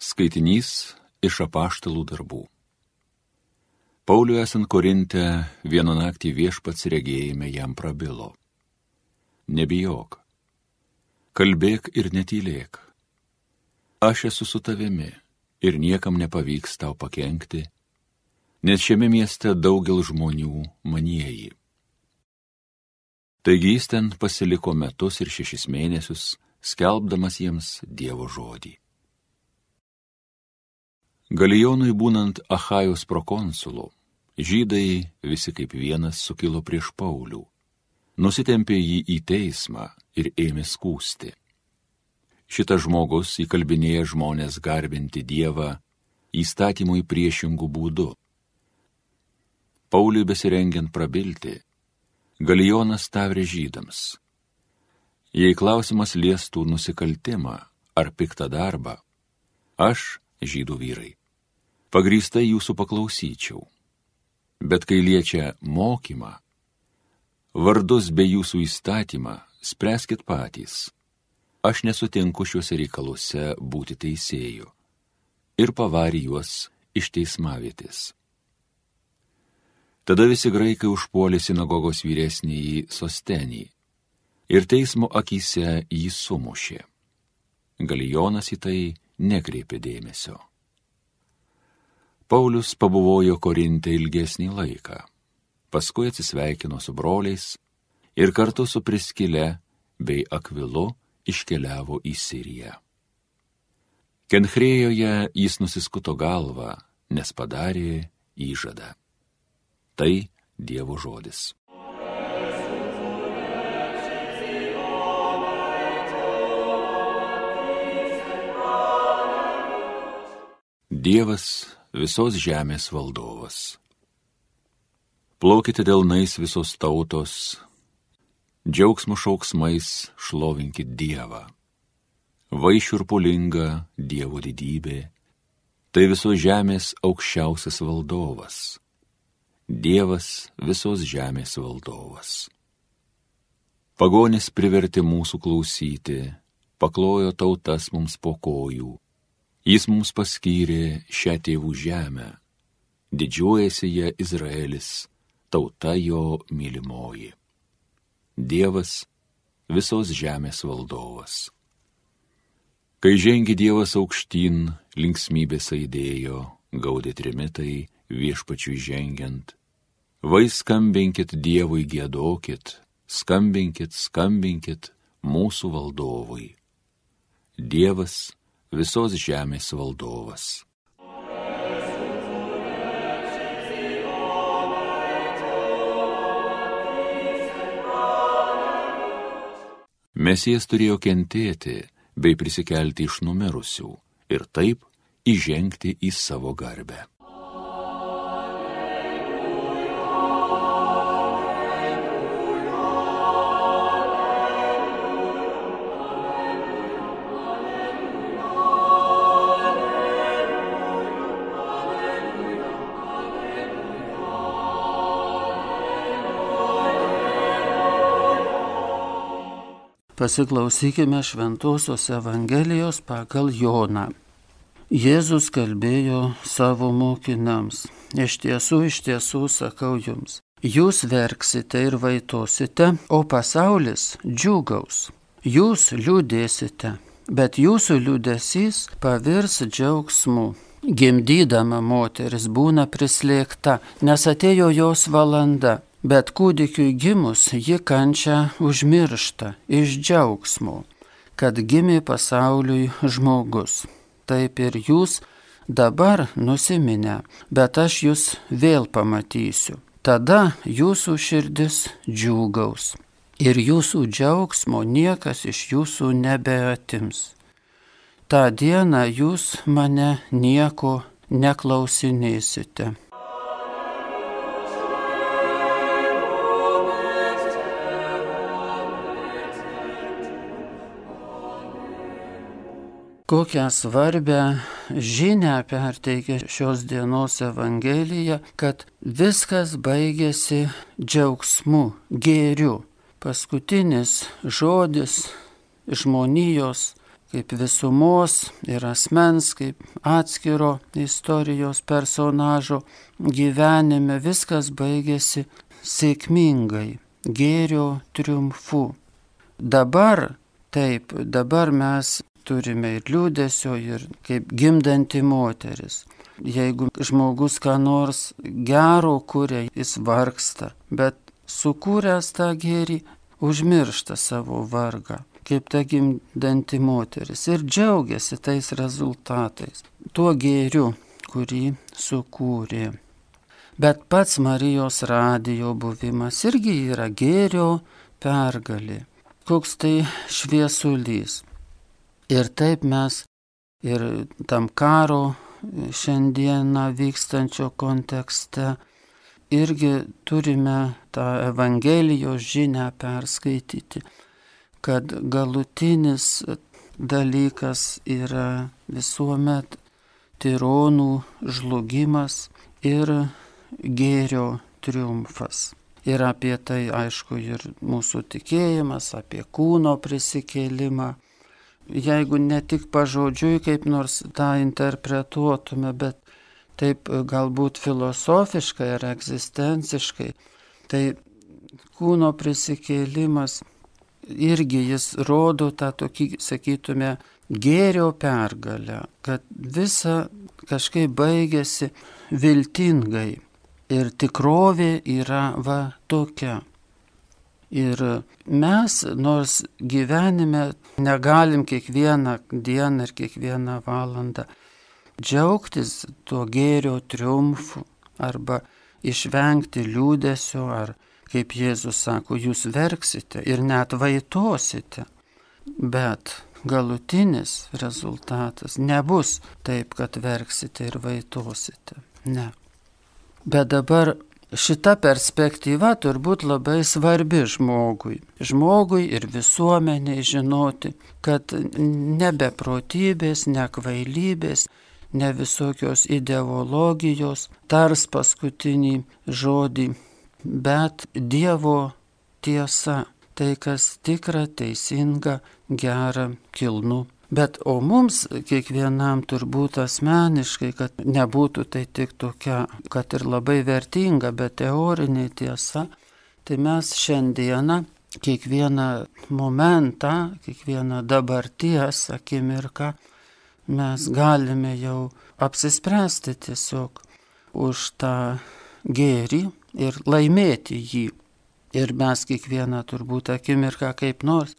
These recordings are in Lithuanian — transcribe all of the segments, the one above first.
Skaitinys iš apaštalų darbų. Pauliui esant Korinte vieną naktį viešpats regėjime jam prabilo. Nebijok, kalbėk ir netylėk. Aš esu su tavimi ir niekam nepavyks tau pakengti, nes šiame mieste daugel žmonių manieji. Taigi jis ten pasiliko metus ir šešis mėnesius, skelbdamas jiems Dievo žodį. Galijonui būnant Ahajos prokonsulu, žydai visi kaip vienas sukilo prieš Paulių, nusitempė jį į teismą ir ėmė skūsti. Šitas žmogus įkalbinėja žmonės garbinti Dievą įstatymui priešingų būdų. Pauliui besirengiant prabilti, Galijonas tavrė žydams. Jei klausimas liestų nusikaltimą ar piktą darbą, aš, žydų vyrai, pagrįstai jūsų paklausyčiau. Bet kai liečia mokymą, vardus bei jūsų įstatymą, spręskit patys. Aš nesutinku šiuose reikaluose būti teisėju. Ir pavarė juos iš teismavėtis. Tada visi graikai užpuolė sinagogos vyresnįjį Sostenį ir teismo akise jį sumušė. Galijonas į tai nekreipė dėmesio. Paulius pabuvojo Korinte ilgesnį laiką, paskui atsisveikino su broliais ir kartu su Priskile bei Akvilu iškeliavo į Siriją. Kenchrėjoje jis nusiskuto galvą, nes padarė įžadą. Tai Dievo žodis. Dievas visos žemės valdovas. Plaukite delnais visos tautos, džiaugsmo šauksmais šlovinkit Dievą. Vaišurpulinga Dievo didybė, tai visos žemės aukščiausias valdovas Dievas visos žemės valdovas. Pagonis privertė mūsų klausyti, paklojo tautas mums po kojų. Jis mums paskyrė šią tėvų žemę. Didžiuojasi ją Izraelis, tauta jo mylimoji. Dievas visos žemės valdovas. Kai žengi Dievas aukštyn, linksmybės aidėjo, gaudė trimitai, viešpačiui žengiant, Vai skambinkit Dievui gėdokit, skambinkit, skambinkit mūsų valdovui. Dievas visos žemės valdovas. Mesijas turėjo kentėti bei prisikelti iš numirusių ir taip įžengti į savo garbę. Pasiklausykime Šventojios Evangelijos pagal Joną. Jėzus kalbėjo savo mokiniams. Iš tiesų, iš tiesų sakau jums. Jūs verksite ir vaitosite, o pasaulis džiugaus. Jūs liūdėsite, bet jūsų liūdėsys pavirs džiaugsmu. Gimdydama moteris būna prislėgta, nes atėjo jos valanda Bet kūdikiui gimus ji kančia užmiršta iš džiaugsmo, kad gimė pasauliui žmogus. Taip ir jūs dabar nusiminę, bet aš jūs vėl pamatysiu. Tada jūsų širdis džiūgaus ir jūsų džiaugsmo niekas iš jūsų nebeatims. Ta diena jūs mane nieko neklausinėsite. Kokią svarbę žinę perteikia šios dienos Evangelija, kad viskas baigėsi džiaugsmu, gėriu. Paskutinis žodis žmonijos kaip visumos ir asmens, kaip atskiro istorijos personažo gyvenime viskas baigėsi sėkmingai, gėrio triumfu. Dabar, taip, dabar mes turime ir liūdėsio, ir kaip gimdanti moteris. Jeigu žmogus ką nors gero kuria, jis vargsta, bet sukūręs tą gėrį, užmiršta savo vargą kaip ta gimdanti moteris ir džiaugiasi tais rezultatais, tuo gėriu, kurį sukūrė. Bet pats Marijos radijo buvimas irgi yra gėrio pergalė. Koks tai šviesulys. Ir taip mes ir tam karo šiandieną vykstančio kontekste irgi turime tą Evangelijos žinę perskaityti kad galutinis dalykas yra visuomet tironų žlugimas ir gėrio triumfas. Ir apie tai, aišku, ir mūsų tikėjimas, apie kūno prisikėlimą. Jeigu ne tik pažodžiui kaip nors tą interpretuotume, bet taip galbūt filosofiškai ar egzistenciškai, tai kūno prisikėlimas irgi jis rodo tą tokį, sakytume, gėrio pergalę, kad visa kažkaip baigėsi viltingai ir tikrovė yra va tokia. Ir mes, nors gyvenime negalim kiekvieną dieną ir kiekvieną valandą džiaugtis tuo gėrio triumfu arba išvengti liūdėsio ar kaip Jėzus sako, jūs verksite ir net vaitosite, bet galutinis rezultatas nebus taip, kad verksite ir vaitosite. Ne. Bet dabar šita perspektyva turbūt labai svarbi žmogui. Žmogui ir visuomeniai žinoti, kad ne beprotybės, ne kvailybės, ne visokios ideologijos tars paskutinį žodį bet Dievo tiesa, tai kas tikra, teisinga, gera, kilnu. Bet o mums kiekvienam turbūt asmeniškai, kad nebūtų tai tik tokia, kad ir labai vertinga, bet teorinė tiesa, tai mes šiandieną kiekvieną momentą, kiekvieną dabarties akimirką mes galime jau apsispręsti tiesiog už tą gėrį, ir laimėti jį. Ir mes kiekvieną turbūt akimirką kaip nors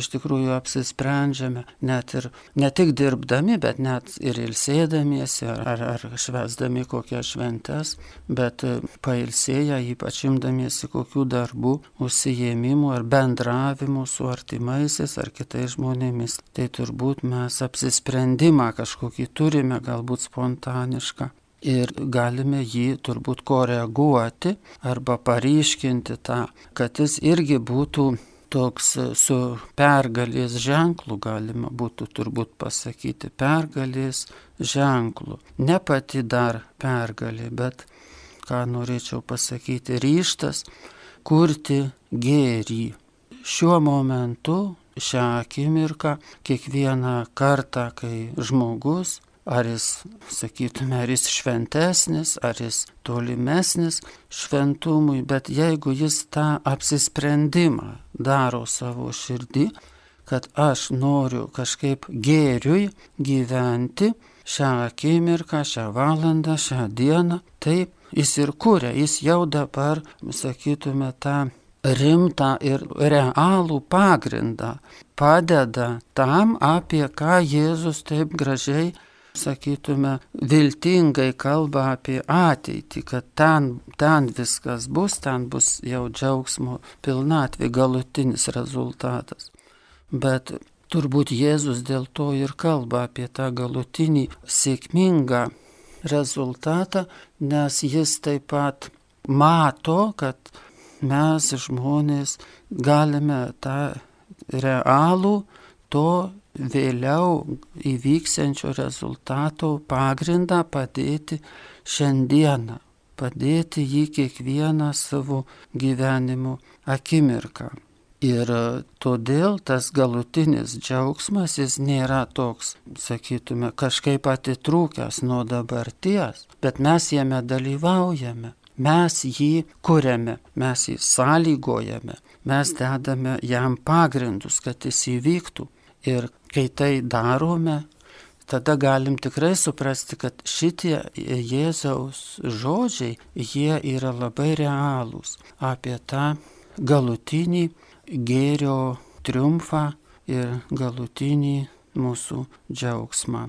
iš tikrųjų apsisprendžiame, net ir ne tik dirbdami, bet net ir ilsėdamiesi ar, ar, švesdami kokias šventes, bet pailsėję, ypač imdamiesi kokių darbų, užsijėmimų ar bendravimų su artimaisiais ar kitais žmonėmis. Tai turbūt mes apsisprendimą kažkokį turime, galbūt spontanišką ir galime jį turbūt koreguoti arba paryškinti tą, kad jis irgi būtų toks su pergalės ženklu, galima būtų turbūt pasakyti, pergalės ženklu. Ne pati dar pergalė, bet, ką norėčiau pasakyti, ryštas kurti gėrį. Šiuo momentu, šią akimirką, kiekvieną kartą, kai žmogus ar jis, sakytume, ar jis šventesnis, ar jis tolimesnis šventumui, bet jeigu jis tą apsisprendimą daro savo širdį, kad aš noriu kažkaip gėriui gyventi šią akimirką, šią valandą, šią dieną, taip jis ir kuria, jis jau dabar, sakytume, tą rimtą ir realų pagrindą padeda tam, apie ką Jėzus taip gražiai sakytume, viltingai kalba apie ateitį, kad ten, ten viskas bus, ten bus jau džiaugsmo pilnatvė, galutinis rezultatas. Bet turbūt Jėzus dėl to ir kalba apie tą galutinį sėkmingą rezultatą, nes jis taip pat mato, kad mes žmonės galime tą realų to vėliau įvyksiančio rezultato pagrindą padėti šiandieną, padėti jį kiekvieną savo gyvenimo akimirką. Ir todėl tas galutinis džiaugsmas jis nėra toks, sakytume, kažkaip atitrūkęs nuo dabarties, bet mes jame dalyvaujame, mes jį kuriame, mes jį sąlygojame, mes dedame jam pagrindus, kad jis įvyktų. Ir kai tai darome, tada galim tikrai suprasti, kad šitie Jėzaus žodžiai, jie yra labai realūs apie tą galutinį gėrio triumfą ir galutinį mūsų džiaugsmą.